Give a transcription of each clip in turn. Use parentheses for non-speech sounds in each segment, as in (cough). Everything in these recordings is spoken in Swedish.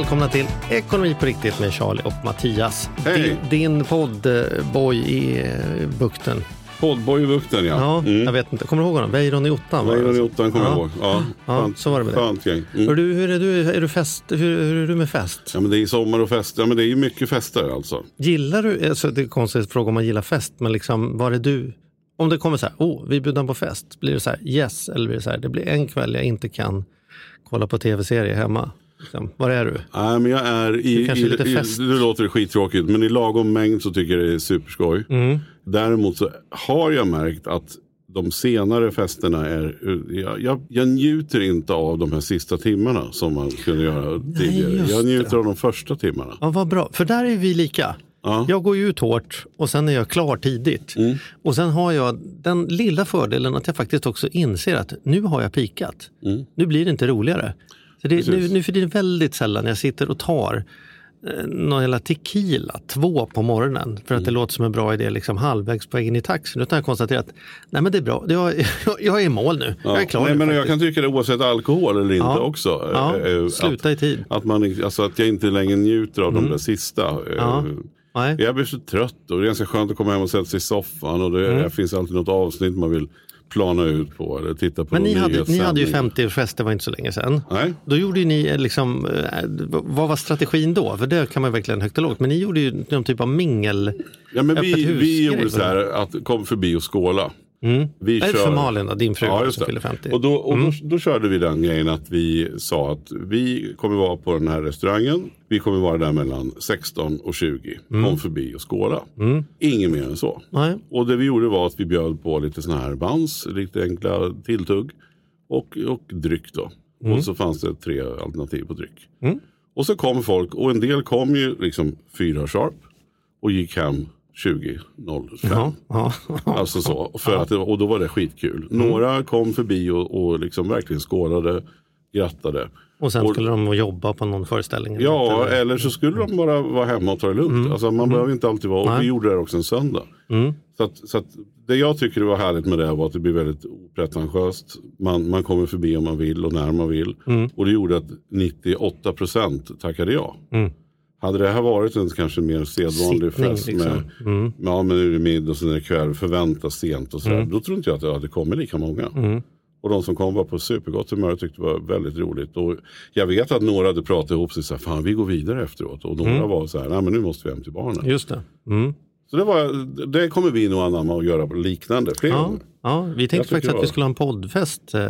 Välkomna till Ekonomi på riktigt med Charlie och Mattias. Hej. Din, din poddboy i eh, bukten. Poddboy i bukten ja. Ja, Mm. jag vet inte. Kommer du ihåg honom? Weiron i ottan? Weiron i ottan kommer jag Ja. ihåg. Ja, Ja, så var det med det. Hör Mm. du, hur är du? Är du, fest, hur, hur är du med fest? Ja, men det är sommar och fest. Ja, men det är ju mycket fester alltså. Gillar du, alltså det är en konstig fråga om man gillar fest, men liksom, var är du? Om det kommer så här, oh, vi är bjudna på fest, blir det så här, yes, eller blir det så här, det blir en kväll jag inte kan kolla på tv-serie hemma. Liksom, var är du? Nej, men jag är i, Det i, lite i, fest. nu låter det skittråkigt, men i lagom mängd så tycker jag det är superskoj. Mm. Däremot så har jag märkt att de senare festerna är, jag, jag, jag njuter inte av de här sista timmarna som man kunde göra tidigare. just Jag njuter det. av de första timmarna. Ja, vad bra, för där är vi lika. Ja. Jag går ju ut hårt och sen är jag klar tidigt. Mm. Och sen har jag den lilla fördelen att jag faktiskt också inser att nu har jag pikat. Nu blir det inte roligare. Så det, nu, Mm. Nu för det är väldigt sällan jag sitter och tar eh, någon jävla tequila, två på morgonen, för att det Mm. låter som en bra idé liksom halvvägs på vägen i taxin. Utan jag konstaterar att nej men det är bra, jag, jag, jag är i mål nu. Jag är klar Nej, men jag kan tycka det oavsett alkohol eller inte Ja. också. Ja, Eh, eh, sluta att, i tid. Att, man, alltså att jag inte längre njuter av de där sista. Eh, Ja. Nej. Jag blir så trött och det är ganska skönt att komma hem och sätta sig i soffan. Och det, Mm. det finns alltid något avsnitt man vill plana ut på eller titta på. Men ni hade, ni hade ju nyhetssändning. 50-årsfest, det var inte så länge sedan. Nej. Då gjorde ni eh, liksom, eh, vad var strategin då? För det kan man verkligen högt och lågt. Men ni gjorde ju någon typ av mingel. Ja, men vi, vi gjorde så här att kom förbi och skåla. Vi Mm. Nej, kör- för Malin då, din fru Ja, som det. fyller 50. Och, då, och Mm. då, då körde vi den grejen att vi sa att vi kommer vara på den här restaurangen. Vi kommer vara där mellan 16 och 20. Mm. Kom förbi och skåla. Inget mer än så. Nej. Och det vi gjorde var att vi bjöd på lite sådana här bans, lite enkla tilltugg och, och dryck då. Mm. Och så fanns det tre alternativ på dryck. Och så kom folk och en del kom ju liksom fyra sharp och gick hem 20.05. Ja, ja. (laughs) Alltså så. För att det, och då var det skitkul. Några kom förbi och, och liksom verkligen skålade, grattade. Och sen Och- skulle de jobba på någon föreställning. eller Ja, något, eller? eller så skulle de bara vara hemma och ta det lugnt. Alltså man behöver inte alltid vara, och Nej. vi gjorde det också en söndag. Så, att, så att det jag tycker var härligt med det var att det blir väldigt opretentiöst. Man, man kommer förbi om man vill och när man vill. Och det gjorde att 98 procent tackade ja. Hade det här varit en kanske mer sedvanlig Sittning, fest liksom. med ja, men nu är det middag och sen är det kväll, förväntas sent och sådär. Mm. Då tror inte jag att det hade kommit lika många. Och de som kom var på supergott humör och tyckte det var väldigt roligt. Och jag vet att några hade pratat ihop sig så här, fan vi går vidare efteråt. Och några Mm. var så här, nej men nu måste vi hem till barnen. Just det. Mm. Så det, var, det kommer vi nog anamma och göra liknande fler Ja, ja, vi tänkte faktiskt att vi skulle ha en poddfest eh,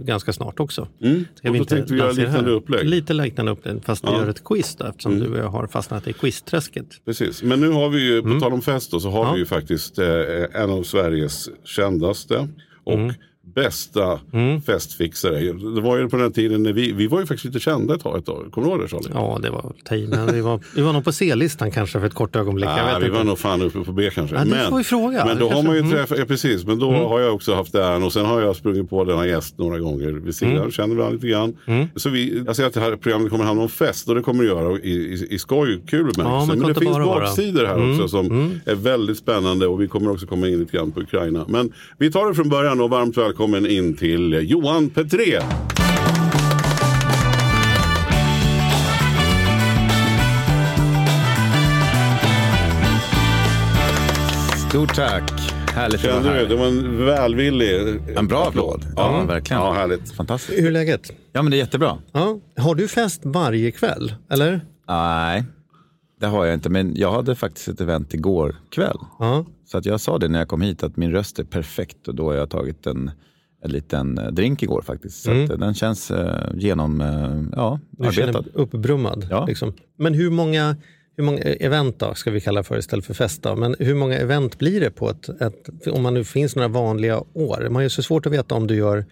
ganska snart också. Mm. Ska Och då inte tänkte vi göra liknande upplägg. Lite liknande upplägg, fast vi Ja. gör ett quiz då, eftersom du och jag har fastnat i quizträsket. Precis, men nu har vi ju, Mm. på tal om fest då, så har vi ju faktiskt eh, en av Sveriges kändaste och Mm. Bästa festfixare. Det var ju på den tiden när vi, vi var ju faktiskt lite kända ett tag. Ett tag. Kommer du ihåg det Charlie? Ja, det var men vi var, vi var nog på C-listan kanske för ett kort ögonblick. Ah, vi inte. var nog fan uppe på B kanske. Ja, det får vi fråga. men då Det har man ju kanske- Mm. träffat, ja, precis, men då har jag också haft äran och sen har jag sprungit på denna gäst några gånger vid sidan, Mm. känner varandra lite grann. Så vi, jag säger att det här programmet kommer handla om fest och det kommer det göra i, i, i skoj, kul bemärkelse. men men kan det finns baksidor här Mm, också som är väldigt spännande och vi kommer också komma in lite grann på Ukraina. Men vi tar det från början och varmt välkommen in till Johan Petré. Stort tack. Härligt att vara Kände du? här. Det var en välvillig En bra applåd. Ja, verkligen. Ja, härligt. Fantastiskt. Hur är läget? Ja, men det är jättebra. Ja. Har du fest varje kväll? Eller? Nej, det har jag inte. Men jag hade faktiskt ett event igår kväll. Ja. Så att jag sa det när jag kom hit att min röst är perfekt och då har jag tagit en, en liten eh, drink igår faktiskt. Så Mm. eh, den känns eh, genom, eh, ja, Du känner arbetad. dig uppbrummad. Ja. Liksom. Men hur många, hur många event då, ska vi kalla för istället för fest? Då? Men hur många event blir det på ett, ett, om man nu finns några vanliga år? Man har ju så svårt att veta om du gör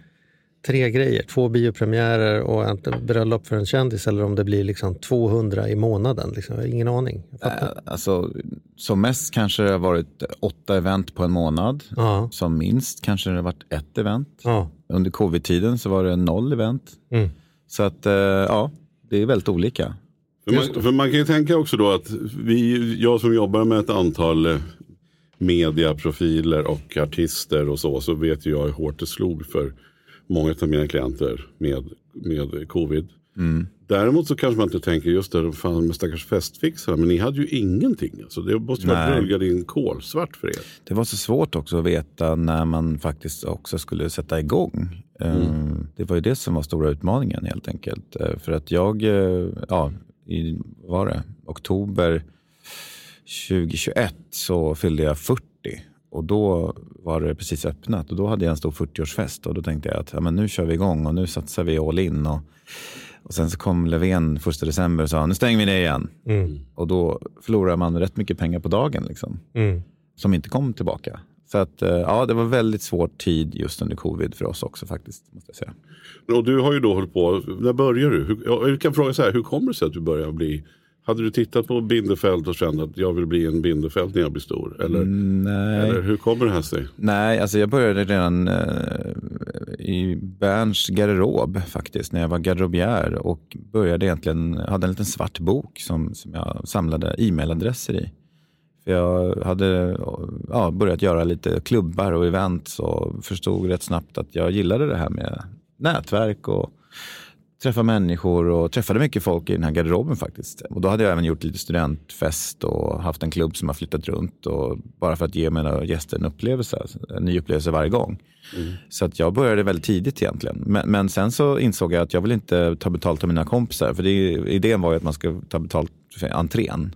tre grejer, två biopremiärer och ett bröllop för en kändis eller om det blir liksom 200 i månaden. Liksom. Ingen aning. Eh, Alltså, som mest kanske det har varit åtta event på en månad. Ja. Som minst kanske det har varit ett event. Ja. Under covid-tiden så var det noll event. Mm. Så att, eh, ja, det är väldigt olika. För man, för man kan ju tänka också då att vi, jag som jobbar med ett antal eh, mediaprofiler och artister och så, så vet ju jag hur hårt det slog för många av mina klienter med, med covid. Däremot så kanske man inte tänker just det, fan med stackars festfixare, men ni hade ju ingenting. Alltså, det måste ju varit rullgardin kolsvart för er. Det var så svårt också att veta när man faktiskt också skulle sätta igång. Eh, Det var ju det som var stora utmaningen helt enkelt. Eh, För att jag, eh, ja, i var det, oktober 2021 så fyllde jag 40. Och då var det precis öppnat och då hade jag en stor 40-årsfest och då tänkte jag att ja, men nu kör vi igång och nu satsar vi all in. Och, och sen så kom Löfven första december och sa nu stänger vi ner igen. Mm. Och då förlorar man rätt mycket pengar på dagen. Liksom Mm. som inte kom tillbaka. Så att, eh, ja, det var väldigt svår tid just under covid för oss också faktiskt. Måste jag säga. Och du har ju då hållit på, när började du? Hur, ja, jag kan fråga så här, hur kommer det sig att du började bli hade du tittat på Bindefeld och känt att jag vill bli en Bindefeld när jag blir stor? Eller, Nej, eller hur kommer det här sig? Nej alltså jag började redan eh, i Berns garderob faktiskt, när jag var garderobiär och började egentligen, hade en liten svart bok som, som jag samlade e-mailadresser i. För jag hade ja, börjat göra lite klubbar och events och förstod rätt snabbt att jag gillade det här med nätverk och träffa människor och träffade mycket folk i den här garderoben faktiskt. Och då hade jag även gjort lite studentfest och haft en klubb som har flyttat runt och bara för att ge mina gäster en upplevelse, en ny upplevelse varje gång. Så att jag började väldigt tidigt egentligen. Men, men sen så insåg jag att jag vill inte ta betalt av mina kompisar. För det, idén var ju att man ska ta betalt för entrén.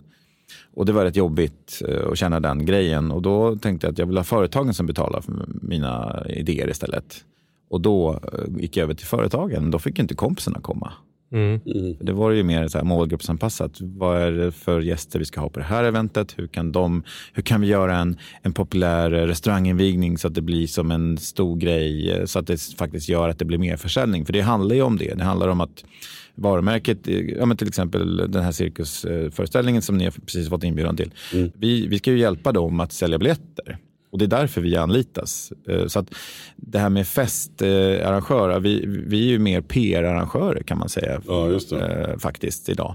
Och det var rätt jobbigt eh, att känna den grejen. Och då tänkte jag att jag vill ha företagen som betalar för mina idéer istället. Och då eh, gick jag över till företagen. Då fick inte kompisarna komma. Mm. Det var ju mer så här målgruppsanpassat. Vad är det för gäster vi ska ha på det här eventet? Hur kan, de, hur kan vi göra en, en populär eh, restauranginvigning så att det blir som en stor grej? eh, Så att det faktiskt gör att det blir mer försäljning. För det handlar ju om det. Det handlar om att varumärket, ja, men till exempel den här cirkusföreställningen som ni har precis fått inbjudan till. Vi, vi ska ju hjälpa dem att sälja biljetter. Och det är därför vi anlitas. Eh, Så att det här med festarrangörer, vi, vi är ju mer PR-arrangörer kan man säga. Ja, just det. eh, Faktiskt idag.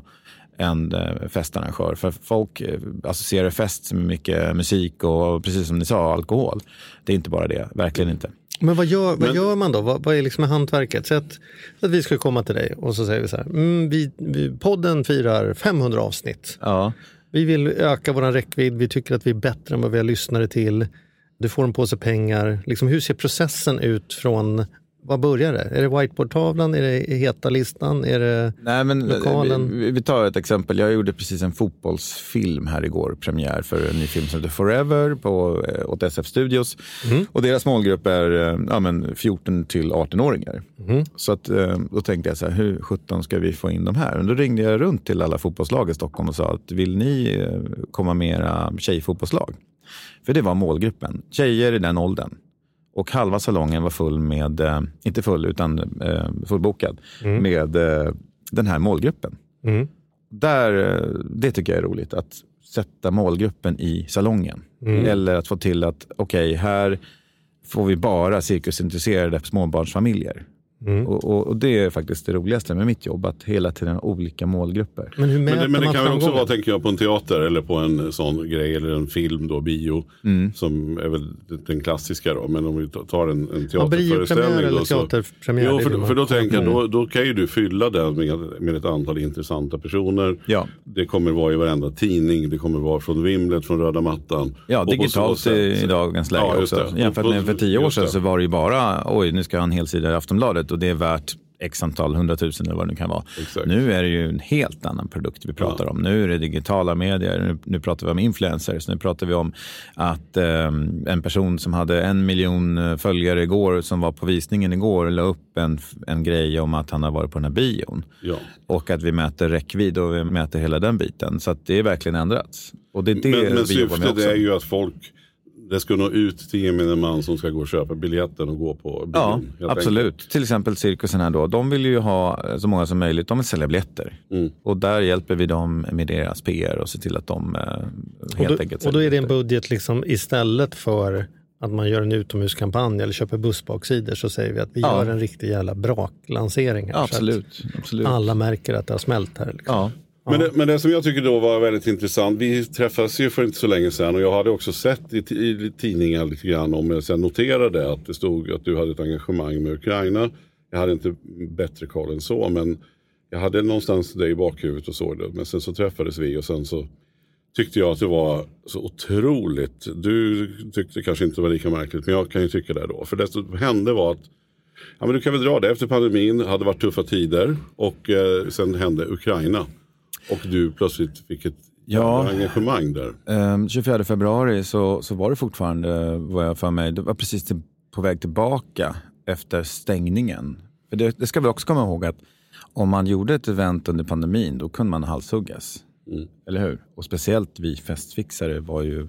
Än eh, festarrangör. För folk associerar fest med mycket musik och precis som ni sa, alkohol. Det är inte bara det, verkligen inte. Men vad gör, vad Men- gör man då? Vad, vad är liksom hantverket? Så att, att vi ska komma till dig och så säger vi så här. Mm, vi, vi, podden firar 500 avsnitt. Ja. Vi vill öka vår räckvidd. Vi tycker att vi är bättre än vad vi har lyssnare till. Du får en påse pengar. Liksom, hur ser processen ut från vad börjar det? Är det whiteboardtavlan? Är det heta listan? Är det... Nej, men Lokalen. vi, vi tar ett exempel. Jag gjorde precis en fotbollsfilm här igår, premiär för en ny film som heter Forever på, eh, åt SF Studios. Och deras målgrupp är eh, ja, men 14 till 18-åringar. Så att, eh, då tänkte jag så här, hur 17 ska vi få in de här? Och då ringde jag runt till alla fotbollslag i Stockholm och sa att vill ni eh, komma med era tjejfotbollslag? För det var målgruppen, tjejer i den åldern. Och halva salongen var full med, eh, inte full utan eh, fullbokad, med eh, den här målgruppen. Mm. Där, det tycker jag är roligt, att sätta målgruppen i salongen. Eller att få till att, okej, här får vi bara cirkusintresserade småbarnsfamiljer. Och, och, och det är faktiskt det roligaste med mitt jobb, att hela tiden ha olika målgrupper. Men hur Men det, men det kan väl också vara, tänker jag, på en teater eller på en sån grej eller en film då, bio. Mm. Som är väl den klassiska då. Men om vi tar en, en Ja, teaterföreställning. eller då, så, teaterpremiär. Jo, för, för då tänker jag, då, då kan ju du fylla den med, med ett antal intressanta personer. Ja. Det kommer vara i varenda tidning, det kommer vara från Vimlet, från röda mattan. Ja, så digitalt sätt- i, i dagens läge Ja, också. Jämfört med för tio år sedan så var det ju bara, oj nu ska jag ha en hel sida i Aftonbladet och det är värt x antal hundratusen eller vad det nu kan vara. Exakt. Nu är det ju en helt annan produkt vi pratar om. Nu är det digitala medier, nu, nu pratar vi om influencers, nu pratar vi om att eh, en person som hade en miljon eh, följare igår som var på visningen igår la upp en, en grej om att han har varit på den här bion. Ja. Och att vi mäter räckvidd och vi mäter hela den biten. Så det är verkligen ändrats. Och det är det Men, men syftet är ju att folk, det ska nå ut till gemene man som ska gå och köpa biljetten och gå på bion. Ja, absolut. enkelt. Till exempel cirkusen här då. De vill ju ha så många som möjligt. De vill sälja biljetter. Mm. Och där hjälper vi dem med deras PR och ser till att de eh, Och helt då, enkelt och då är det en budget liksom istället för att man gör en utomhuskampanj eller köper bussbaksidor så säger vi att vi Ja. gör en riktig jävla braklansering. Här, Ja, så att absolut. absolut. Alla märker att det har smält här. Liksom. Ja. Men, det, men det som jag tycker då var väldigt intressant, vi träffades ju för inte så länge sedan och jag hade också sett i, i tidningar lite grann om, jag sen noterade att det stod att du hade ett engagemang med Ukraina. Jag hade inte bättre koll än så men jag hade någonstans dig i bakhuvudet och såg det. Men sen så träffades vi och sen så tyckte jag att det var så otroligt. Du tyckte kanske inte det var lika märkligt men jag kan ju tycka det då. För det som hände var att Ja, men du kan väl dra det. Efter pandemin hade varit tuffa tider och eh, sen hände Ukraina. Och du plötsligt fick ett Ja. engagemang där. Ehm, 24 februari så, så var det fortfarande, vad jag för mig, det var precis till, på väg tillbaka efter stängningen. För det, det ska vi också komma ihåg att om man gjorde ett event under pandemin då kunde man halshuggas. Mm. Eller hur? Och speciellt vi festfixare var ju, eh,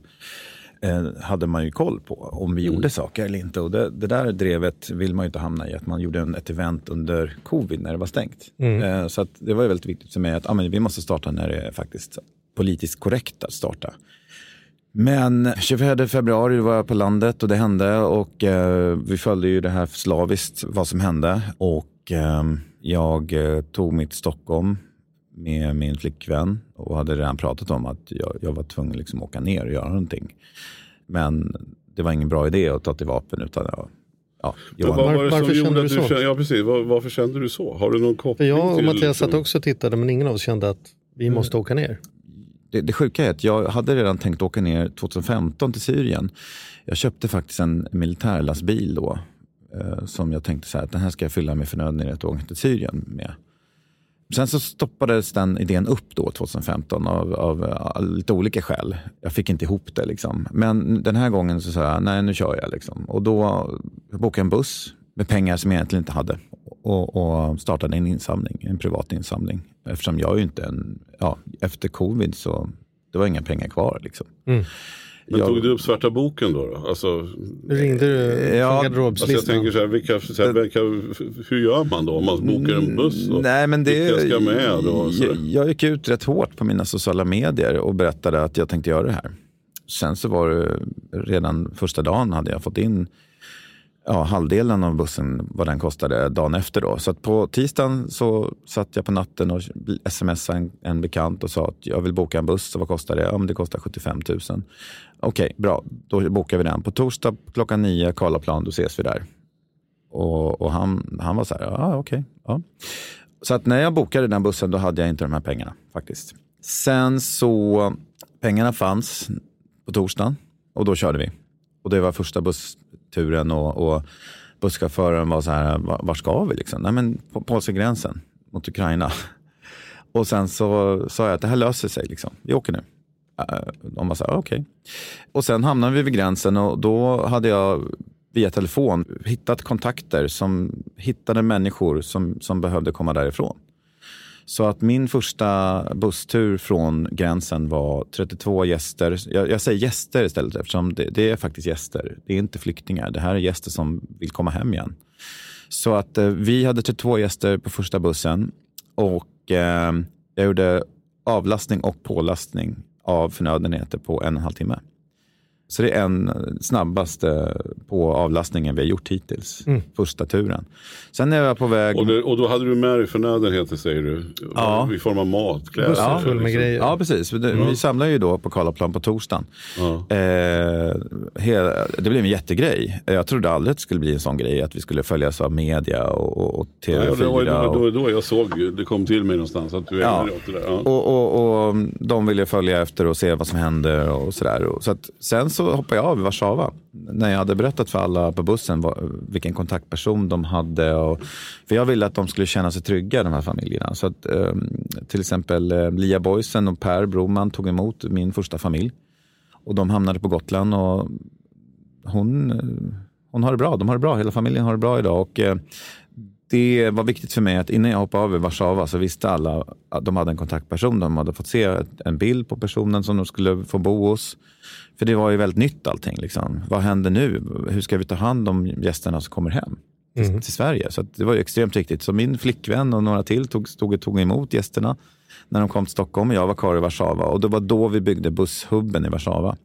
hade man ju koll på om vi gjorde saker eller inte. Och det, det där drevet vill man ju inte hamna i, att man gjorde en, ett event under covid när det var stängt. Eh, så det var ju väldigt viktigt för mig att ah, men vi måste starta när det är faktiskt politiskt korrekt att starta. Men 24 februari var jag på landet och det hände och eh, vi följde ju det här slaviskt vad som hände. Och eh, jag eh, tog mitt Stockholm med min flickvän och hade redan pratat om att jag, jag var tvungen liksom att åka ner och göra någonting. Men det var ingen bra idé att ta till vapen utan jag, ja, Johan, var det varför som kände du så? kände, ja, precis, Var, varför kände du så? Har du någon För koppling jag och till... Mattias satt liksom- också och tittade men ingen av oss kände att vi måste åka ner. det, det sjuka är att jag hade redan tänkt åka ner 2015 till Syrien. Jag köpte faktiskt en militärlastbil då. Eh, som jag tänkte så här, att den här ska jag fylla med förnödenhet och åka till Syrien med. Sen så stoppades den idén upp då 2015 av, av, av lite olika skäl. Jag fick inte ihop det. Liksom. Men den här gången så sa jag, nej nu kör jag. Liksom. Och då bokade jag en buss med pengar som jag egentligen inte hade. Och, och startade en insamling, en privat insamling. Eftersom jag är ju inte en, ja, efter covid så det var inga pengar kvar. Liksom. Mm. Men jag- tog du upp svarta boken då? då? Alltså, Ringde du Ja, från alltså jag garderobslistan? tänker så här, vilka, så här vilka, hur gör man då om man bokar en buss? Och Nej, men det, vilka ska med? Då, jag, jag gick ut rätt hårt på mina sociala medier och berättade att jag tänkte göra det här. Sen så var det redan första dagen hade jag fått in ja, halvdelen av bussen vad den kostade dagen efter. Då. Så att på tisdagen så satt jag på natten och smsade en, en bekant och sa att jag vill boka en buss. Så vad kostar det? Ja, men det kostar 75 000. Okej, bra. Då bokar vi den. På torsdag klockan nio, Karlaplan, då ses vi där. Och, och han, han var så här, ja okej. ja. Så att när jag bokade den bussen då hade jag inte de här pengarna faktiskt. Sen så, pengarna fanns på torsdagen och då körde vi. Och det var första bussturen och, och busschauffören var så här, "Va- var ska vi liksom? Nej men på polska gränsen mot Ukraina. (laughs) Och sen så sa jag att det här löser sig, liksom. vi åker nu. Eh, de var så här, ah, okej. Och sen hamnade vi vid gränsen och då hade jag via telefon hittat kontakter som hittade människor som, som behövde komma därifrån. Så att min första busstur från gränsen var 32 gäster. Jag, jag säger gäster istället eftersom det, det är faktiskt gäster. Det är inte flyktingar. Det här är gäster som vill komma hem igen. Så att eh, vi hade 32 gäster på första bussen och eh, jag gjorde avlastning och pålastning av förnödenheter på en och en halv timme. Så det är en snabbaste på avlastningen vi har gjort hittills. Första turen. Sen är jag på väg... Och, det, och då hade du med dig förnödenheter säger du? Ja. I form av mat, kläder? Full med liksom. grejer. Ja, precis. Det, Vi samlar ju då på Karlaplan på torsdagen. Ja. Eh, hela, det blev en jättegrej. Jag trodde aldrig att det skulle bli en sån grej, att vi skulle följas av media och, och, och Ja, TV4. det var ju då, och, då, då jag såg, det kom till mig någonstans att du Ja. ägnade dig åt det där. Ja. och, och, och de ville följa efter och se vad som hände och sådär. Så att, sen så hoppade jag av i Warszawa när jag hade berättat för alla på bussen vad, vilken kontaktperson de hade. Och, för jag ville att de skulle känna sig trygga, de här familjerna. Så att, eh, till exempel eh, Lia Boysen och Per Broman tog emot min första familj. Och de hamnade på Gotland och hon, eh, hon har det bra. De har det bra. Hela familjen har det bra idag. Och, eh, det var viktigt för mig att innan jag hoppade av i Warszawa så visste alla att de hade en kontaktperson. De hade fått se en bild på personen som de skulle få bo hos. För det var ju väldigt nytt allting. Liksom. Vad händer nu? Hur ska vi ta hand om gästerna som kommer hem till, mm. till Sverige? Så det var ju extremt viktigt. Så min flickvän och några till tog, stod, tog emot gästerna när de kom till Stockholm och jag var kvar i Warszawa. Och det var då vi byggde busshubben i Warszawa.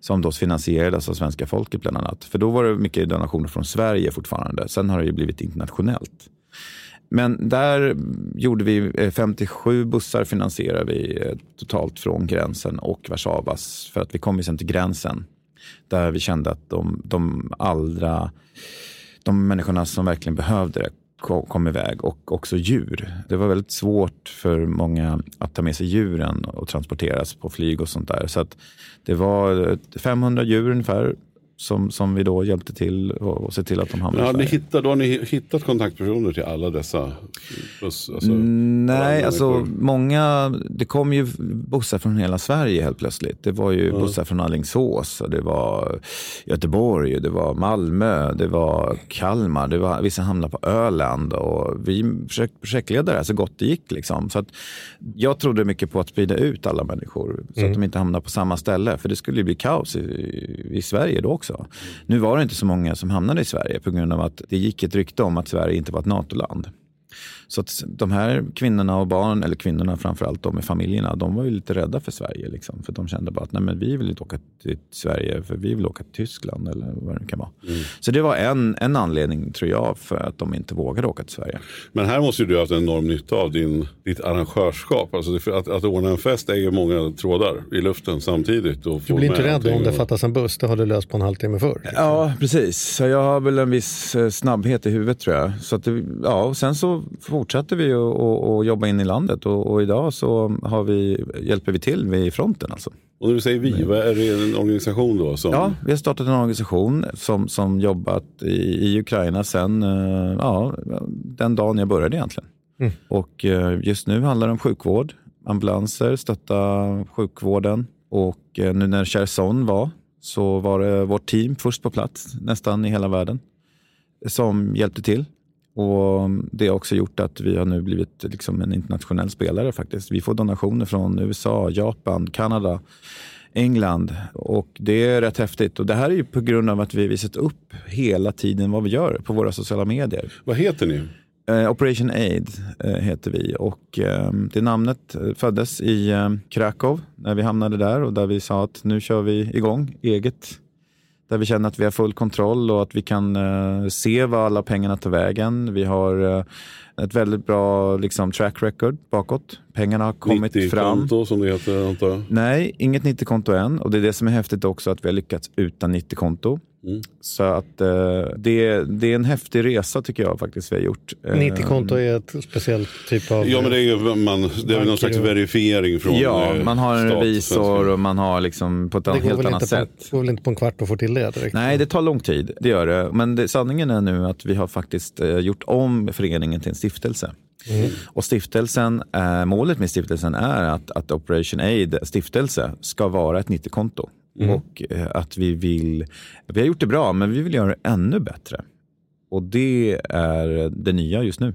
Som då finansierades av svenska folket bland annat. För då var det mycket donationer från Sverige fortfarande. Sen har det ju blivit internationellt. Men där gjorde vi eh, 57 bussar finansierade vi eh, totalt från gränsen och Warszawas. För att vi kom ju sen till gränsen där vi kände att de, de allra de människorna som verkligen behövde det kom iväg och också djur. Det var väldigt svårt för många att ta med sig djuren och transporteras på flyg och sånt där. Så att det var 500 djur ungefär som, som vi då hjälpte till och, och se till att de hamnade ja, ni hittat, Då har ni hittat kontaktpersoner till alla dessa buss, alltså, mm, Nej, alltså många, det kom ju bussar från hela Sverige helt plötsligt. Det var ju ja. bussar från Alingsås, och det var Göteborg, det var Malmö, det var Kalmar, det var vissa hamnar på Öland och vi försökte projektleda det här så gott det gick. Liksom. Så att jag trodde mycket på att sprida ut alla människor så mm. att de inte hamnar på samma ställe, för det skulle ju bli kaos i, i Sverige då också också. Nu var det inte så många som hamnade i Sverige på grund av att det gick ett rykte om att Sverige inte var ett NATO-land. Så att de här kvinnorna och barn, eller kvinnorna framförallt, de med familjerna, de var ju lite rädda för Sverige. Liksom, för de kände bara att nej, men vi vill inte åka till Sverige, för vi vill åka till Tyskland eller vad det kan vara. Mm. Så det var en, en anledning, tror jag, för att de inte vågade åka till Sverige. Men här måste du ha haft en enorm nytta av din, ditt arrangörskap. Alltså att, att ordna en fest är ju många trådar i luften samtidigt. Och du blir inte rädd om det fattas en buss, det har du löst på en halvtimme förr. Ja, precis. Så jag har väl en viss eh, snabbhet i huvudet tror jag. Så att det, ja, och sen så fortsatte vi att jobba in i landet och, och, idag så har vi, hjälper vi till vid fronten. Alltså. Och när du säger vi, vad är det en organisation då? Som... Ja, vi har startat en organisation som, som jobbat i, i Ukraina sedan eh, ja, den dagen jag började egentligen. Mm. Och eh, just nu handlar det om sjukvård, ambulanser, stötta sjukvården. Och eh, nu när Cherson var så var det vårt team först på plats nästan i hela världen som hjälpte till. Och Det har också gjort att vi har nu blivit liksom en internationell spelare. faktiskt. Vi får donationer från USA, Japan, Kanada, England och det är rätt häftigt. Och Det här är ju på grund av att vi visat upp hela tiden vad vi gör på våra sociala medier. Vad heter ni? Eh, Operation Aid eh, heter vi och eh, det namnet föddes i eh, Krakow när vi hamnade där och där vi sa att nu kör vi igång eget där vi känner att vi har full kontroll och att vi kan eh, se var alla pengarna tar vägen. Vi har eh, ett väldigt bra liksom, track record bakåt. Pengarna har kommit 90 fram. 90-konto som det heter antar jag? Nej, inget 90-konto än. Och det är det som är häftigt också att vi har lyckats utan 90-konto. Mm. Så att eh, det, det är en häftig resa tycker jag faktiskt vi har gjort. 90-konto är ett speciellt typ av... Ja men det är ju man, det är någon slags verifiering från Ja, man har en revisor och man har liksom på ett det helt annat sätt. Det går väl inte på en kvart att få till det direkt? Nej, det tar lång tid. Det gör det. Men det, sanningen är nu att vi har faktiskt eh, gjort om föreningen till en stiftelse. Mm. Och stiftelsen, eh, målet med stiftelsen är att, att Operation Aid stiftelse ska vara ett 90-konto. Mm. Och eh, att vi vill, vi har gjort det bra, men vi vill göra det ännu bättre. Och det är det nya just nu.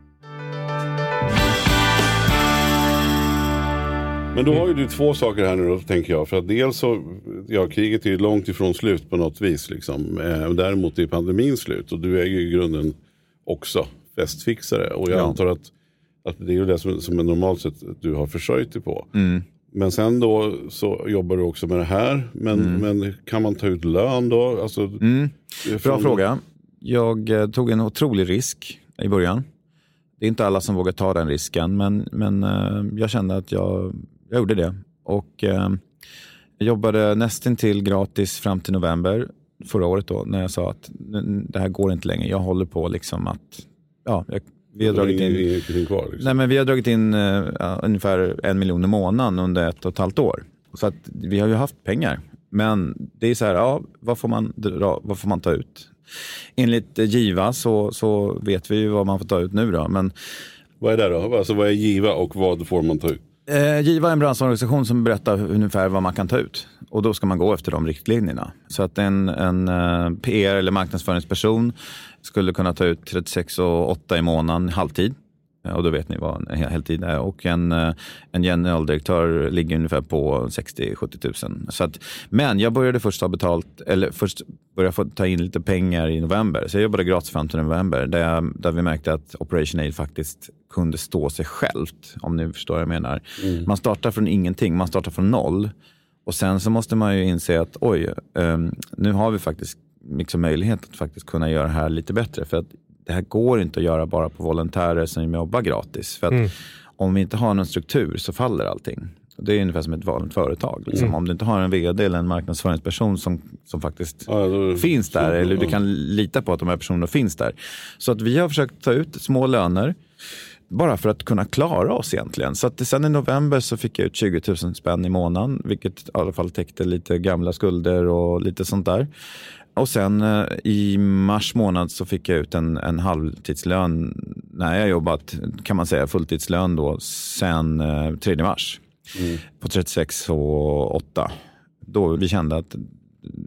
Men då har ju du två saker här nu då, tänker jag. För att dels så, ja kriget är ju långt ifrån slut på något vis. Liksom. Eh, däremot är pandemin slut och du är ju i grunden också festfixare. Och jag Ja. antar att, att det är ju det som, som normalt sett du har försörjt dig på. Mm. Men sen då så jobbar du också med det här. Men, men kan man ta ut lön då? Alltså, Mm. Bra från- fråga. Jag eh, tog en otrolig risk i början. Det är inte alla som vågar ta den risken, men, men eh, jag kände att jag, jag gjorde det. Och eh, jobbade nästan till gratis fram till november förra året då, när jag sa att "N- det här går inte längre. Jag håller på liksom att, ja, jag, vi har dragit in ingenting kvar. Liksom. Nej, men vi har dragit in ja, ungefär en miljon i månaden under ett och ett halvt år. Så att vi har ju haft pengar. Men det är så här, ja, vad får man, dra, vad får man ta ut? Enligt Giva så, så vet vi ju vad man får ta ut nu. Då. Men Vad är det då? Alltså, vad är giva och vad får man ta ut? Eh, Giva är en branschorganisation som berättar ungefär vad man kan ta ut. Och då ska man gå efter de riktlinjerna. Så att en, en eh, PR eller marknadsföringsperson skulle kunna ta ut 36 och 8 i månaden halvtid. Och då vet ni vad en hel- heltid är. Och en, eh, en generaldirektör ligger ungefär på 60-70 000. Så att, men jag började först ha betalt, eller först började få ta in lite pengar i november. Så jag jobbade gratis fram till november. Där, jag, där vi märkte att Operation Aid faktiskt kunde stå sig självt. Om ni förstår vad jag menar. Man startar från ingenting, man startar från noll. Och sen så måste man ju inse att oj, ehm, nu har vi faktiskt liksom möjlighet att faktiskt kunna göra det här lite bättre. För att det här går inte att göra bara på volontärer som jobbar gratis. För att om vi inte har någon struktur så faller allting. Det är ungefär som ett vanligt företag. Liksom. Om du inte har en vd eller en marknadsföringsperson som, som faktiskt Ja, då- finns där, så- eller du kan lita på att de här personerna finns där. Så att vi har försökt ta ut små löner bara för att kunna klara oss egentligen. Så att sen i november så fick jag ut 20 000 spänn i månaden, vilket i alla fall täckte lite gamla skulder och lite sånt där. Och sen eh, i mars månad så fick jag ut en, en halvtidslön när jag jobbat, kan man säga, fulltidslön då, sen eh, 3 mars. På 36 och 8. Då vi kände att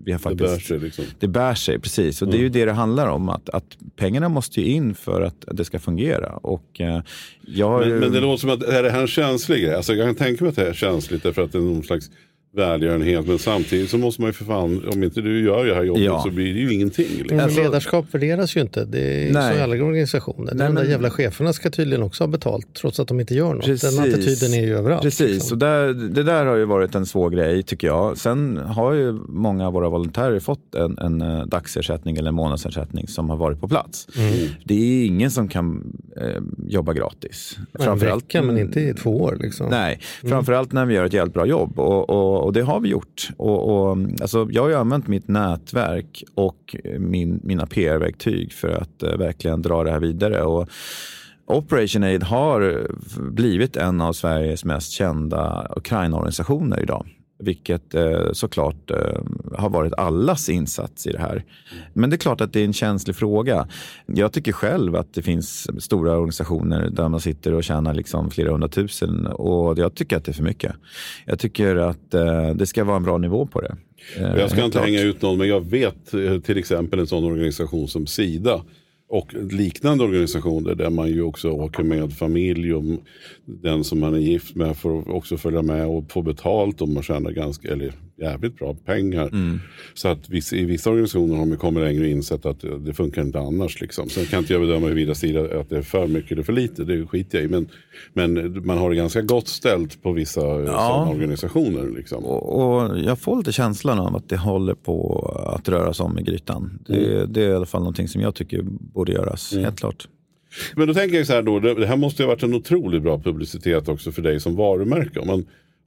vi har Det faktiskt... bär sig liksom. Det bär sig, precis. Och det är ju det det handlar om. Att, att pengarna måste ju in för att det ska fungera. Och, eh, jag, Men, ju- men det låter som att är det här en känslig grej? Alltså jag kan tänka mig att det är känsligt därför att det är någon slags välgörenhet. Men samtidigt så måste man ju för fan, om inte du gör det här jobbet Ja. så blir det ju ingenting. Liksom. Men Alltså- ledarskap värderas ju inte. Det är Nej. så i alla organisationer. Nej, de där men- jävla cheferna ska tydligen också ha betalt trots att de inte gör något. Precis. Den attityden är ju överallt. Precis, liksom. och där, det där har ju varit en svår grej tycker jag. Sen har ju många av våra volontärer fått en, en eh, dagsersättning eller en månadsersättning som har varit på plats. Mm. Det är ingen som kan eh, jobba gratis. En vecka men inte i två år. Liksom. Nej, framförallt när vi gör ett jävligt bra jobb och, och, och det har vi gjort. Och, och, mm, alltså, jag har ju använt mitt nätverk och eh, min, mina PR-verktyg för att eh, verkligen dra det här vidare. Och Operation Aid har eh, blivit en av Sveriges mest kända Ukraina-organisationer idag. Vilket eh, såklart eh, har varit allas insats i det här. Men det är klart att det är en känslig fråga. Jag tycker själv att det finns stora organisationer där man sitter och tjänar liksom flera hundratusen och jag tycker att det är för mycket. Jag tycker att eh, det ska vara en bra nivå på det. Eh, Jag ska helt inte klart. hänga ut någon men jag vet eh, till exempel en sån organisation som Sida. Och liknande organisationer där man ju också åker med familj och den som man är gift med får också följa med och få betalt om man tjänar ganska, eller jävligt bra pengar. Så att vissa, i vissa organisationer har man kommit längre och insett att det funkar inte annars. Liksom. Sen kan inte jag bedöma huruvida Sida att det är för mycket eller för lite, det skiter jag i. Men, men man har det ganska gott ställt på vissa ja. sådana organisationer. Liksom. Och, och jag får lite känslan av att det håller på att röras om i grytan. Det, det är i alla fall någonting som jag tycker borde göras, helt klart. Men då tänker jag så här då, det det här måste ju ha varit en otroligt bra publicitet också för dig som varumärke. Om man,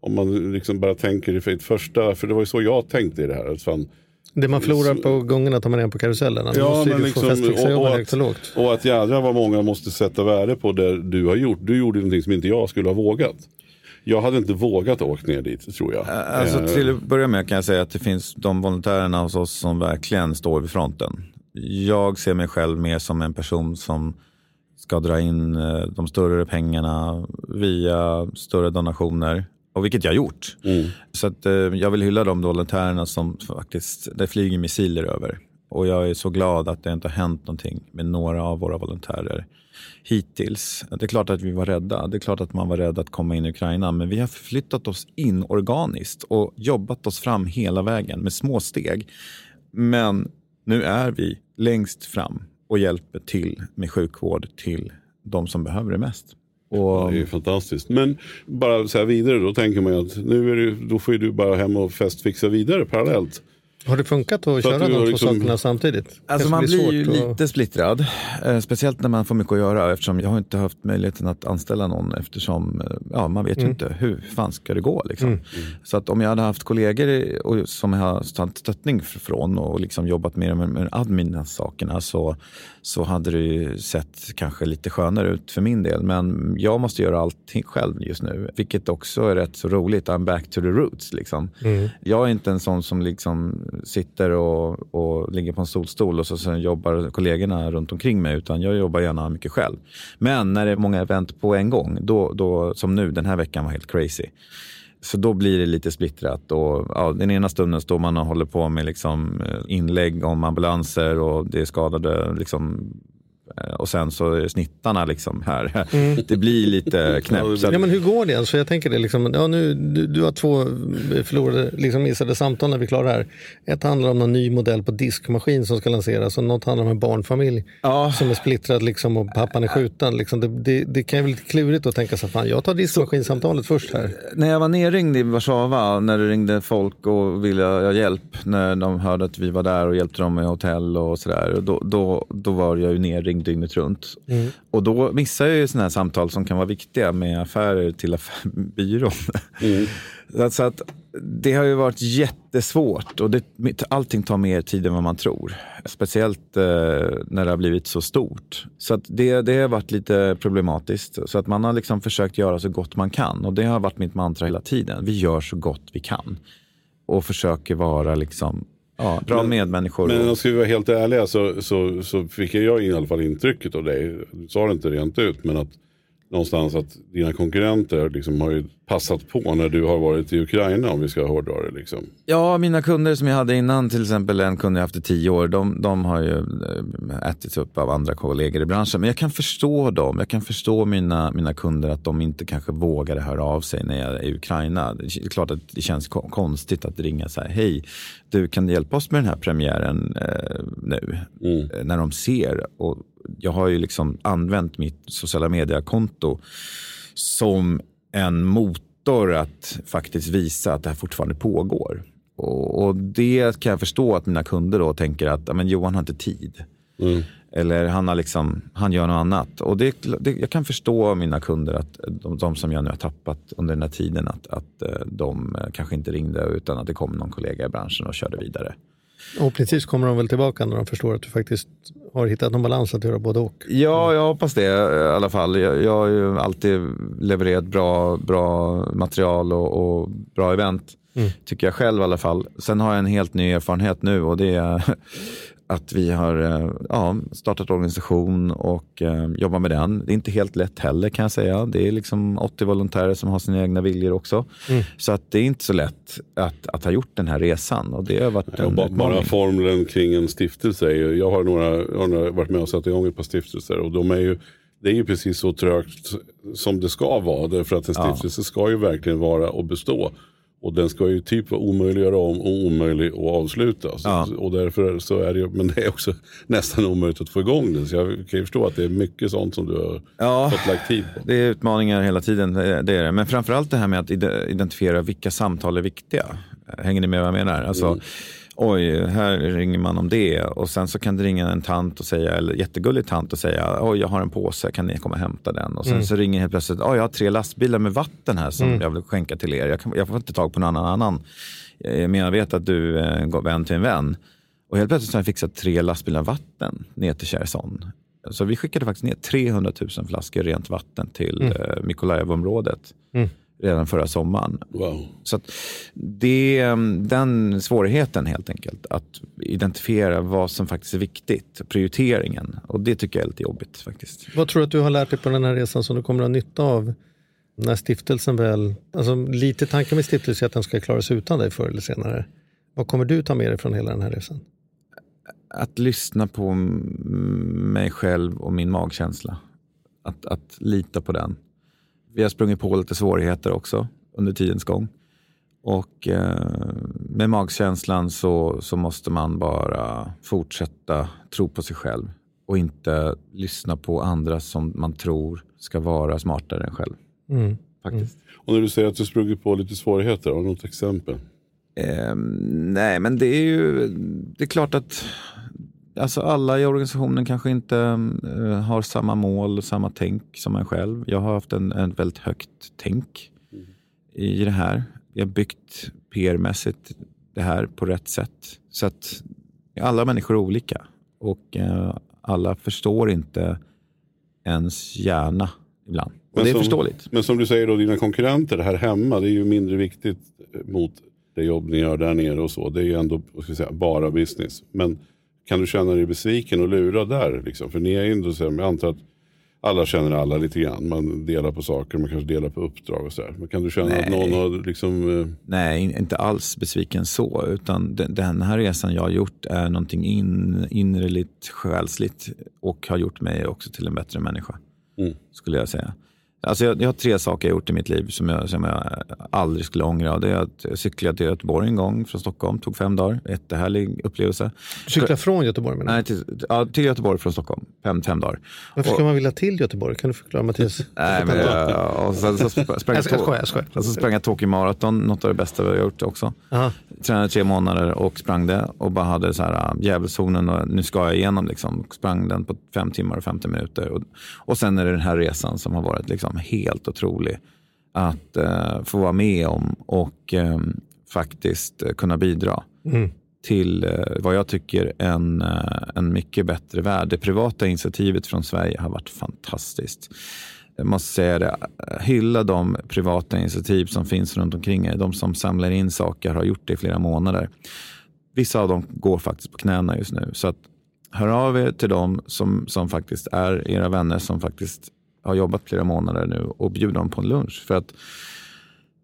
om man liksom bara tänker i ett första, för det var ju så jag tänkte i det här. Att fan, Det man förlorar på gångerna tar man igen på karusellen. Annars Ja, men liksom, och, och, att, lågt. och att jädrar vad många måste sätta värde på det du har gjort. Du gjorde någonting som inte jag skulle ha vågat. Jag hade inte vågat åka ner dit tror jag. Alltså, Eh, till att börja med kan jag säga att det finns de volontärerna hos oss som verkligen står vid fronten. Jag ser mig själv mer som en person som ska dra in eh, de större pengarna via större donationer. Och vilket jag har gjort. Så att, eh, jag vill hylla de volontärerna som faktiskt, det flyger missiler över. Och jag är så glad att det inte har hänt någonting med några av våra volontärer hittills. Det är klart att vi var rädda. Det är klart att man var rädd att komma in i Ukraina. Men vi har förflyttat oss in organiskt och jobbat oss fram hela vägen med små steg. Men nu är vi längst fram och hjälper till med sjukvård till de som behöver det mest. Och, Det är fantastiskt. Men bara så här vidare, då tänker man ju att nu är det, då får ju du bara hem och festfixa vidare parallellt. Har det funkat att Så att köra du de två liksom- sakerna samtidigt? Alltså man blir ju att- lite splittrad. Eh, speciellt när man får mycket att göra eftersom jag har inte haft möjligheten att anställa någon eftersom eh, ja, man vet ju Mm. inte hur fan ska det gå. Liksom. Mm. Så att om jag hade haft kollegor och, som jag har tagit stöttning från och liksom jobbat mer med, med admin sakerna så, så hade det ju sett kanske lite skönare ut för min del. Men jag måste göra allting själv just nu, vilket också är rätt så roligt. I'm back to the roots. Liksom. Mm. Jag är inte en sån som liksom sitter och, och ligger på en solstol och så sen jobbar kollegorna runt omkring mig, utan jag jobbar gärna mycket själv. Men när det är många event på en gång, då, då, som nu, den här veckan var helt crazy. Så då blir det lite splittrat. Och, ja, den ena stunden står man och håller på med liksom, eh, inlägg om ambulanser och det är skadade liksom, och sen så är snittarna liksom här. Mm. (laughs) Det blir lite knäppt. Så Ja, men hur går det? Alltså, jag tänker det liksom, ja, nu, du, du har två förlorade, liksom missade samtal när vi klarar det här. Ett handlar om någon ny modell på diskmaskin som ska lanseras och något handlar om en barnfamilj som är splittrad liksom, och pappan är skjuten. Liksom, det, det, det kan ju bli lite klurigt att tänka sig, fan jag tar diskmaskinsamtalet först här. När jag var nerringd i Warszawa, när det ringde folk och ville ha hjälp, när de hörde att vi var där och hjälpte dem med hotell och sådär, då, då, då var jag ju nerringd dygnet runt. Mm. Och då missar jag ju sådana här samtal som kan vara viktiga med affärer till affär, byrån. Så- (laughs) Så att det har ju varit jättesvårt och det, allting tar mer tid än vad man tror. Speciellt eh, när det har blivit så stort. Så att det, det har varit lite problematiskt. Så att man har liksom försökt göra så gott man kan och det har varit mitt mantra hela tiden. Vi gör så gott vi kan och försöker vara liksom, ja, bra Men- medmänniskor. Men ska vi vara helt ärliga så, så, så fick jag i alla fall intrycket av dig, du sa det inte rent ut, men att någonstans att dina konkurrenter liksom har ju passat på när du har varit i Ukraina om vi ska hårdra det. Liksom. Ja, mina kunder som jag hade innan, till exempel en kund jag haft i tio år, de, de har ju eh, ätits upp av andra kollegor i branschen. Men jag kan förstå dem. Jag kan förstå mina, mina kunder att de inte kanske vågade höra av sig när jag är i Ukraina. Det är klart att det känns ko- konstigt att ringa så här, hej, du kan du hjälpa oss med den här premiären eh, nu? Eh, När de ser. Och jag har ju liksom använt mitt sociala media-konto som en motor att faktiskt visa att det här fortfarande pågår. Och, och det kan jag förstå att mina kunder då tänker att "Ja, men Johan har inte tid. Eller han, har liksom, han gör något annat. Och det, det, jag kan förstå mina kunder, att de, de som jag nu har tappat under den här tiden, att, att eh, de eh, kanske inte ringde utan att det kom någon kollega i branschen och körde vidare. Och precis kommer de väl tillbaka när de förstår att du faktiskt har hittat någon balans att göra både och. Ja, jag hoppas det i alla fall. Jag, jag har ju alltid levererat bra, bra material och, och bra event. Mm. Tycker jag själv i alla fall. Sen har jag en helt ny erfarenhet nu och det är att vi har eh, ja, startat organisation och eh, jobbar med den. Det är inte helt lätt heller kan jag säga. Det är liksom 80 volontärer som har sina egna viljor också. Mm. Så att det är inte så lätt att, att ha gjort den här resan. Och det har varit en bara, bara formeln kring en stiftelse. Jag har, några, jag har några, varit med och satt igång ett par stiftelser och de är ju det är ju precis så trögt som det ska vara. Därför att en Ja. stiftelse ska ju verkligen vara och bestå. Och den ska ju typ vara omöjlig att göra om och omöjlig att avsluta. Ja. Och därför så är det men det är också (laughs) nästan omöjligt att få igång den. Så jag kan ju förstå att det är mycket sånt som du har Ja. fått lagt tid på. Det är utmaningar hela tiden, det är det. Men framförallt det här med att ide- identifiera vilka samtal är viktiga. Hänger ni med vad jag menar? Alltså, Oj, här ringer man om det och sen så kan det ringa en tant och säga, eller jättegullig tant och säga, oj jag har en påse, kan ni komma och hämta den? Och sen Mm. så ringer helt plötsligt, oj jag har tre lastbilar med vatten här som Mm. jag vill skänka till er. Jag, kan, jag får inte tag på någon annan. Eh, Men jag vet att du är en vän till en vän. Och helt plötsligt så har jag fixat tre lastbilar vatten ner till Cherson. Så vi skickade faktiskt ner 300 000 flaskor rent vatten till Mm. mm. Mykolaiv-området Mm. Redan förra sommaren. Wow. Så att det är mm, den svårigheten helt enkelt, att identifiera vad som faktiskt är viktigt, prioriteringen. Och det tycker jag är lite jobbigt faktiskt. Vad tror du att du har lärt dig på den här resan som du kommer att ha nytta av när stiftelsen väl... Alltså lite tanken med stiftelsen är att den ska klara sig utan dig förr eller senare. Vad kommer du ta med dig från hela den här resan? Att lyssna på mig själv och min magkänsla. Att, att lita på den. Vi har sprungit på lite svårigheter också under tidens gång. Och eh, med magkänslan så, så måste man bara fortsätta tro på sig själv och inte lyssna på andra som man tror ska vara smartare än själv. Mm. Faktiskt. Och när du säger att du sprungit på lite svårigheter, har du något exempel? Ehm, nej, men det är ju det är klart att alltså alla i organisationen kanske inte eh, har samma mål och samma tänk som en själv. Jag har haft en, en väldigt högt tänk i det här. Vi har byggt PR-mässigt det här på rätt sätt. Så att alla människor är olika och eh, alla förstår inte ens hjärna ibland. Och det är som, förståeligt. Men som du säger, då, dina konkurrenter här hemma, det är ju mindre viktigt mot det jobb ni gör där nere och så. Det är ju ändå ska jag säga, bara business. Men kan du känna dig besviken och lurad där? Liksom? För ni är ju ändå, så här, jag antar att alla känner alla lite grann. Man delar på saker, man kanske delar på uppdrag och sådär. Men kan du känna att Nej. någon har liksom... eh, Nej, in- inte alls besviken så. Utan den, den här resan jag har gjort är någonting in, innerligt, själsligt och har gjort mig också till en bättre människa. Mm. Skulle jag säga. Alltså jag, jag har tre saker jag gjort i mitt liv som jag, som jag aldrig skulle ångra. Det är att jag cyklade till Göteborg en gång från Stockholm, tog fem dagar. Jättehärlig upplevelse. Cykla från Göteborg menar du? Nej, till, ja, till Göteborg från Stockholm, fem, fem dagar. Varför Och- ska man vilja till Göteborg? Kan du förklara Mattias? Nej, men, jag, och sen så sp- sprang Jag jag, jag och så sprang jag Tokyo Marathon, något av det bästa vi har gjort också. Aha. Tränade tre månader och sprang det och bara hade så här äh, djävulszonen och nu ska jag igenom liksom. Sprang den på fem timmar och 50 minuter. Och, och sen är det den här resan som har varit liksom helt otrolig att eh, få vara med om och eh, faktiskt kunna bidra Mm. till eh, vad jag tycker en, eh, en mycket bättre värld. Det privata initiativet från Sverige har varit fantastiskt. Jag måste säga det, eh, hylla de privata initiativ som finns runt omkring er. De som samlar in saker har gjort det i flera månader. Vissa av dem går faktiskt på knäna just nu. Så att, hör av er till dem som, som faktiskt är era vänner som faktiskt har jobbat flera månader nu och bjud dem på en lunch. För att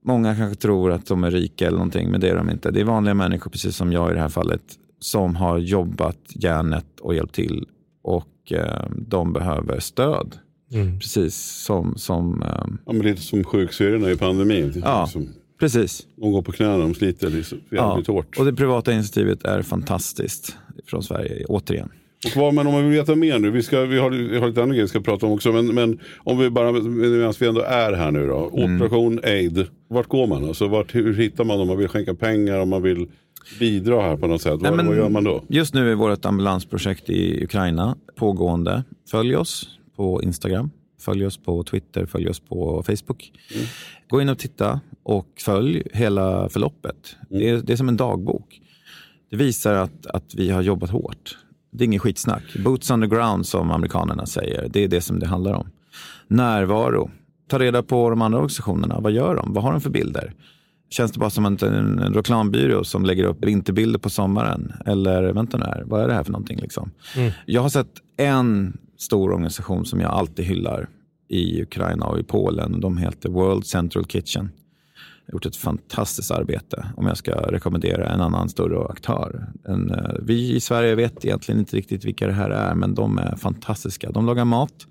Många kanske tror att de är rika eller någonting, men det är de inte. Det är vanliga människor, precis som jag i det här fallet, som har jobbat järnet och hjälpt till och eh, de behöver stöd. Mm. Precis som... som eh, Ja, men lite som sjuksyrrorna i pandemin. Ja. Liksom, precis. de går på knäna, de sliter liksom jävligt hårt. Och det privata initiativet är fantastiskt från Sverige, återigen. Och vad, men om man vill veta mer nu, vi, ska, vi, har, vi har lite andra grejer vi ska prata om också, men, men om vi bara, medan vi ändå är här nu då. Mm. Operation Aid, vart går man? Alltså, vart, hur hittar man om man vill skänka pengar, om man vill bidra här på något sätt? Nej, vad, vad gör man då? Just nu är vårt ambulansprojekt i Ukraina pågående. Följ oss på Instagram, följ oss på Twitter, följ oss på Facebook. Gå in och titta och följ hela förloppet. Det, är, det är som en dagbok. Det visar att, att vi har jobbat hårt. Det är ingen skitsnack. Boots on the ground som amerikanerna säger. Det är det som det handlar om. Närvaro. Ta reda på de andra organisationerna. Vad gör de? Vad har de för bilder? Känns det bara som en, en, reklambyrå som lägger upp vinterbilder på sommaren? Eller vänta nu här, vad är det här för någonting? Liksom? Mm. Jag har sett en stor organisation som jag alltid hyllar i Ukraina och i Polen. De heter World Central Kitchen. Gjort ett fantastiskt arbete om jag ska rekommendera en annan större aktör. En, eh, vi i Sverige vet egentligen inte riktigt vilka det här är, men de är fantastiska. De lagar mat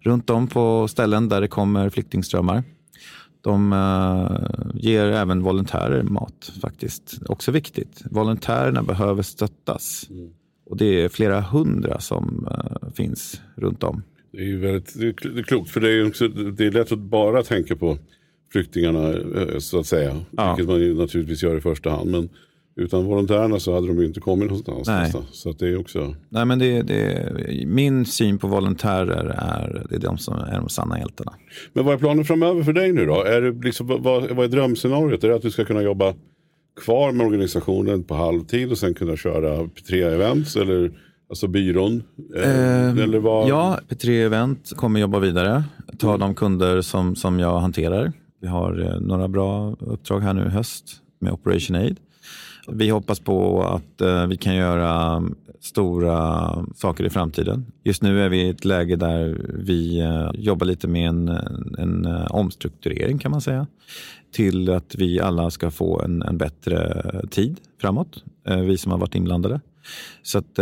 runt om på ställen där det kommer flyktingströmmar. De uh, ger även volontärer mat faktiskt. Också viktigt. Volontärerna behöver stöttas. Mm. Och det är flera hundra som uh, finns runt om. Det är ju väldigt det är klokt, för det är, också, det är lätt att bara tänka på flyktingarna eh, så att säga. Ja. Vilket man ju naturligtvis gör i första hand. Men utan volontärerna så hade de ju inte kommit någonstans. Nej. Så att det är också... Nej, men det, det, min syn på volontärer är, det är de som är de sanna hjältarna. Men vad är planen framöver för dig nu då? Är det liksom, vad, vad är drömscenariot? Är det att du ska kunna jobba kvar med organisationen på halvtid och sen kunna köra P3-events? Eller alltså byrån? Eh, eller vad? Ja, P3-event kommer jobba vidare. Ta mm. de kunder som, som jag hanterar. Vi har eh, några bra uppdrag här nu i höst med Operation Aid. Vi hoppas på att eh, vi kan göra mm, stora saker i framtiden. Just nu är vi i ett läge där vi eh, jobbar lite med en, en omstrukturering kan man säga. Till att vi alla ska få en, en bättre tid framåt, vi som har varit inblandade. Så att,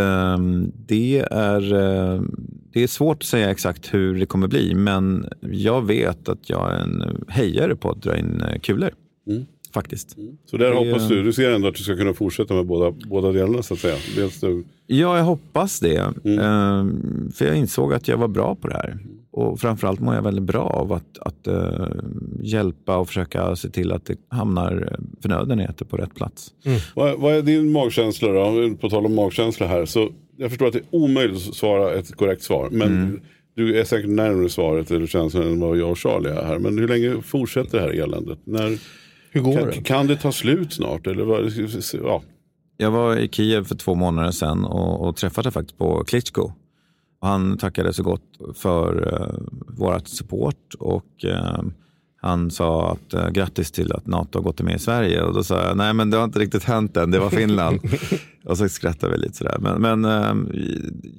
det, är, det är svårt att säga exakt hur det kommer bli, men jag vet att jag är en hejare på att dra in kulor. Mm faktiskt. Mm. Så där det, hoppas du, du ser ändå att du ska kunna fortsätta med båda, båda delarna så att säga? Dels du... Ja, jag hoppas det. Mm. Ehm, för jag insåg att jag var bra på det här. Och framförallt mår jag väldigt bra av att, att uh, hjälpa och försöka se till att det hamnar förnödenheter på rätt plats. Mm. Vad, vad, är din magkänsla då? På tal om magkänsla här. Så jag förstår att det är omöjligt att svara ett korrekt svar. Men mm. du är säkert närmare svaret eller känslan än vad jag och Charlie är här. Men hur länge fortsätter det här eländet? När... Hur går kan, det? Kan det ta slut snart? Eller vad, ja. Jag var i Kiev för två månader sedan och, och träffade faktiskt på Klitschko. Han tackade så gott för uh, vårt support och uh, han sa att uh, grattis till att NATO har gått med i Sverige. Och då sa jag, nej men det har inte riktigt hänt än, det var Finland. (laughs) och så skrattade vi lite sådär. Men, men uh,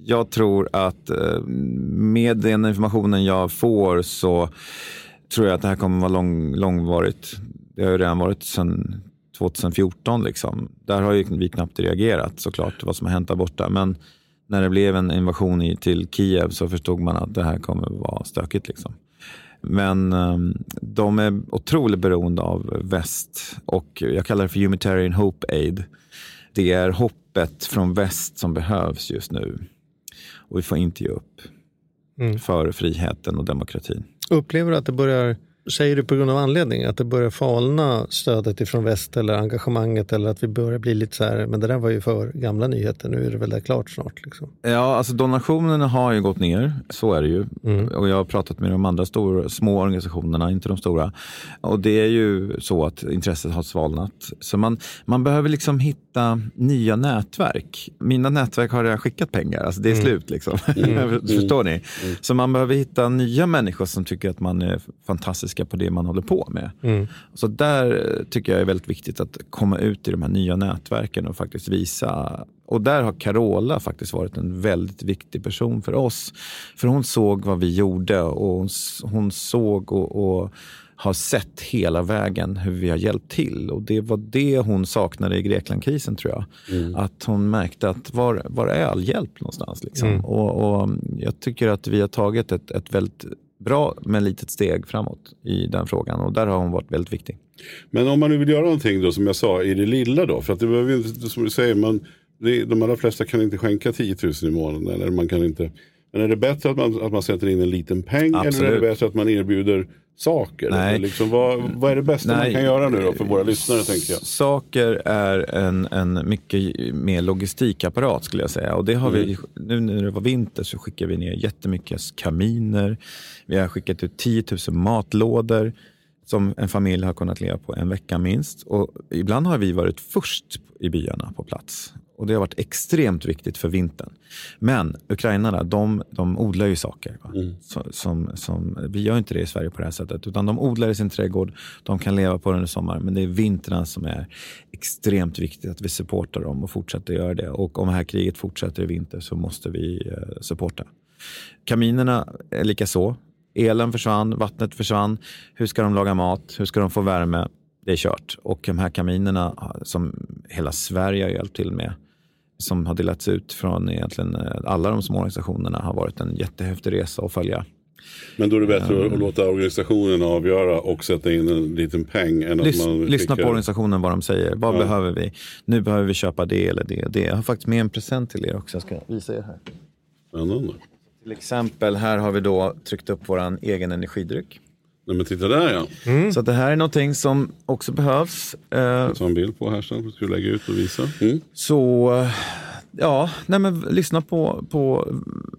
jag tror att uh, med den informationen jag får så tror jag att det här kommer vara lång, långvarigt. Det har ju redan varit sedan 2014. Liksom. Där har ju vi knappt reagerat såklart, vad som har hänt där borta. Men när det blev en invasion i, till Kiev så förstod man att det här kommer vara stökigt. Liksom. Men um, de är otroligt beroende av väst och jag kallar det för humanitarian hope aid. Det är hoppet från väst som behövs just nu. Och vi får inte ge upp mm. för friheten och demokratin. Upplever du att det börjar Säger du på grund av anledning? Att det börjar falna stödet ifrån väst eller engagemanget eller att vi börjar bli lite så här, men det där var ju för gamla nyheter, nu är det väl där klart snart? Liksom. Ja, alltså donationerna har ju gått ner, så är det ju. Mm. Och jag har pratat med de andra stor, små organisationerna, inte de stora. Och det är ju så att intresset har svalnat. Så man, man behöver liksom hitta nya nätverk. Mina nätverk har redan skickat pengar, alltså det är mm. slut liksom. Mm. (laughs) Förstår ni? Mm. Så man behöver hitta nya människor som tycker att man är fantastisk fantastiska på det man håller på med. Mm. Så där tycker jag är väldigt viktigt att komma ut i de här nya nätverken och faktiskt visa. Och där har Carola faktiskt varit en väldigt viktig person för oss. För hon såg vad vi gjorde och hon, hon såg och, och har sett hela vägen hur vi har hjälpt till. Och Det var det hon saknade i Greklandkrisen tror jag. Mm. Att hon märkte att var, var är all hjälp någonstans? Liksom? Mm. Och, och, Jag tycker att vi har tagit ett, ett väldigt bra men litet steg framåt i den frågan och där har hon varit väldigt viktig. Men om man nu vill göra någonting då som jag sa i det lilla då, för att det behöver inte, som du säger, man, det, de allra flesta kan inte skänka 10 000 i månaden eller man kan inte men är det bättre att man, att man sätter in en liten peng Absolut. eller är det bättre att man erbjuder saker? Nej. Liksom, vad, vad är det bästa Nej. man kan göra nu då för våra lyssnare? tänker jag? Saker är en, en mycket mer logistikapparat skulle jag säga. Och det har mm. vi, nu när det var vinter så skickar vi ner jättemycket kaminer. Vi har skickat ut 10 000 matlådor som en familj har kunnat leva på en vecka minst. Och ibland har vi varit först i byarna på plats. Och Det har varit extremt viktigt för vintern. Men ukrainarna, de, de odlar ju saker. Mm. Som, som, vi gör inte det i Sverige på det här sättet. Utan De odlar i sin trädgård, de kan leva på den i sommar. Men det är vintern som är extremt viktigt att vi supportar dem och fortsätter göra det. Och om det här kriget fortsätter i vinter så måste vi eh, supporta. Kaminerna är lika så. Elen försvann, vattnet försvann. Hur ska de laga mat? Hur ska de få värme? Det är kört. Och de här kaminerna som hela Sverige har hjälpt till med som har delats ut från egentligen eh, alla de små organisationerna har varit en jättehäftig resa att följa. Men då är det bättre att låta organisationen avgöra och sätta in en liten peng än att Lys, man lyssna skickar- på organisationen vad de säger. Vad Ja. behöver vi? Nu behöver vi köpa det eller det och det. Jag har faktiskt med en present till er också. Jag ska visa er här. Spännande. Till exempel här har vi då tryckt upp våran egen energidryck. Nej men titta där ja. Så att det här är någonting som också behövs. Eh, Jag tar en bild på här sen. Ska du lägga ut och visa? Mm. Så ja, nej men lyssna på, på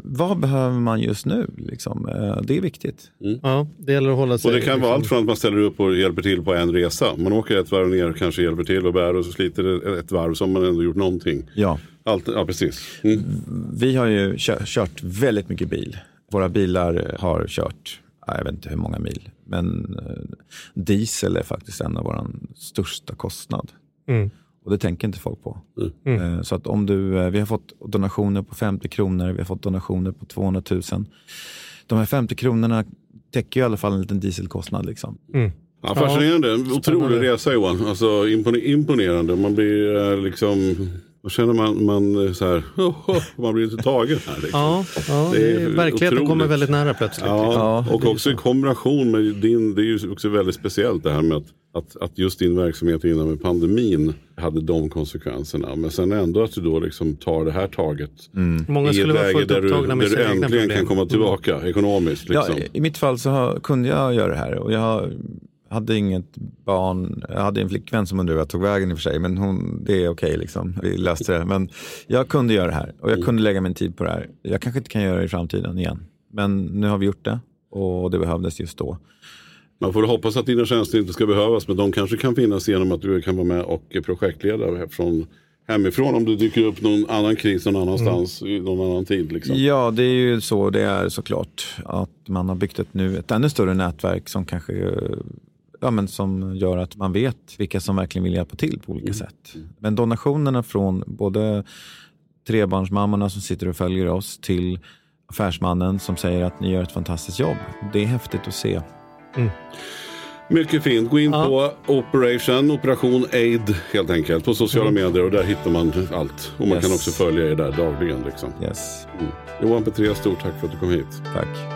vad behöver man just nu. Liksom. Eh, Det är viktigt. Ja, det gäller att hålla sig... Och det kan vara allt liksom- från att man ställer upp och hjälper till på en resa. Man åker ett varv ner, kanske hjälper till och bär och så sliter det ett varv så har man ändå gjort någonting. Ja. Allt, ja precis. Mm. Vi har ju kö- kört väldigt mycket bil. Våra bilar har kört, jag vet inte hur många mil, men eh, diesel är faktiskt en av våra största kostnad. Mm. Och det tänker inte folk på. Mm. Eh, Så att om du, eh, vi har fått donationer på 50 kronor, vi har fått donationer på 200 000. De här 50 kronorna täcker ju i alla fall en liten dieselkostnad. Liksom. Mm. Ja, fascinerande. Otrolig Spännande. resa Johan. Alltså, impone- imponerande. Man blir liksom... Vad känner man? Man, eh, så här, (laughs) man blir lite tagen här. Liksom. Ja, ja Det det är verkligheten otroligt. kommer väldigt nära plötsligt. Ja, Ja, och också i kombination med din, det är ju också väldigt speciellt det här med att, att, att just din verksamhet innan med pandemin hade de konsekvenserna. Men sen ändå att du då liksom tar det här taget Många i ett skulle vara läge fullt där du, där du äntligen kan komma tillbaka ekonomiskt. Ja, Liksom. I mitt fall så har, kunde jag göra det här och jag hade inget barn. Jag hade en flickvän som undrade vart jag tog vägen i och för sig, men hon, det är okej liksom. Vi löste det. Men jag kunde göra det här och jag kunde lägga min tid på det här. Jag kanske inte kan göra det i framtiden igen, men nu har vi gjort det och det behövdes just då. Man får hoppas att dina tjänster inte ska behövas men de kanske kan finnas genom att du kan vara med och projektleda från hemifrån om det dyker upp någon annan kris någon annanstans i någon annan tid. Liksom. Ja, det är ju så det är såklart. Att man har byggt ett, nu, ett ännu större nätverk som kanske ja, men som gör att man vet vilka som verkligen vill hjälpa till på olika sätt. Men donationerna från både trebarnsmammorna som sitter och följer oss till affärsmannen som säger att ni gör ett fantastiskt jobb. Det är häftigt att se. Mycket fint. Gå in Ja. på Operation, Operation Aid helt enkelt på sociala medier och där hittar man allt. Och man Mm. Yes. kan också följa er där dagligen. Liksom. Yes, Mm. Johan Petré, stort tack för att du kom hit. tack.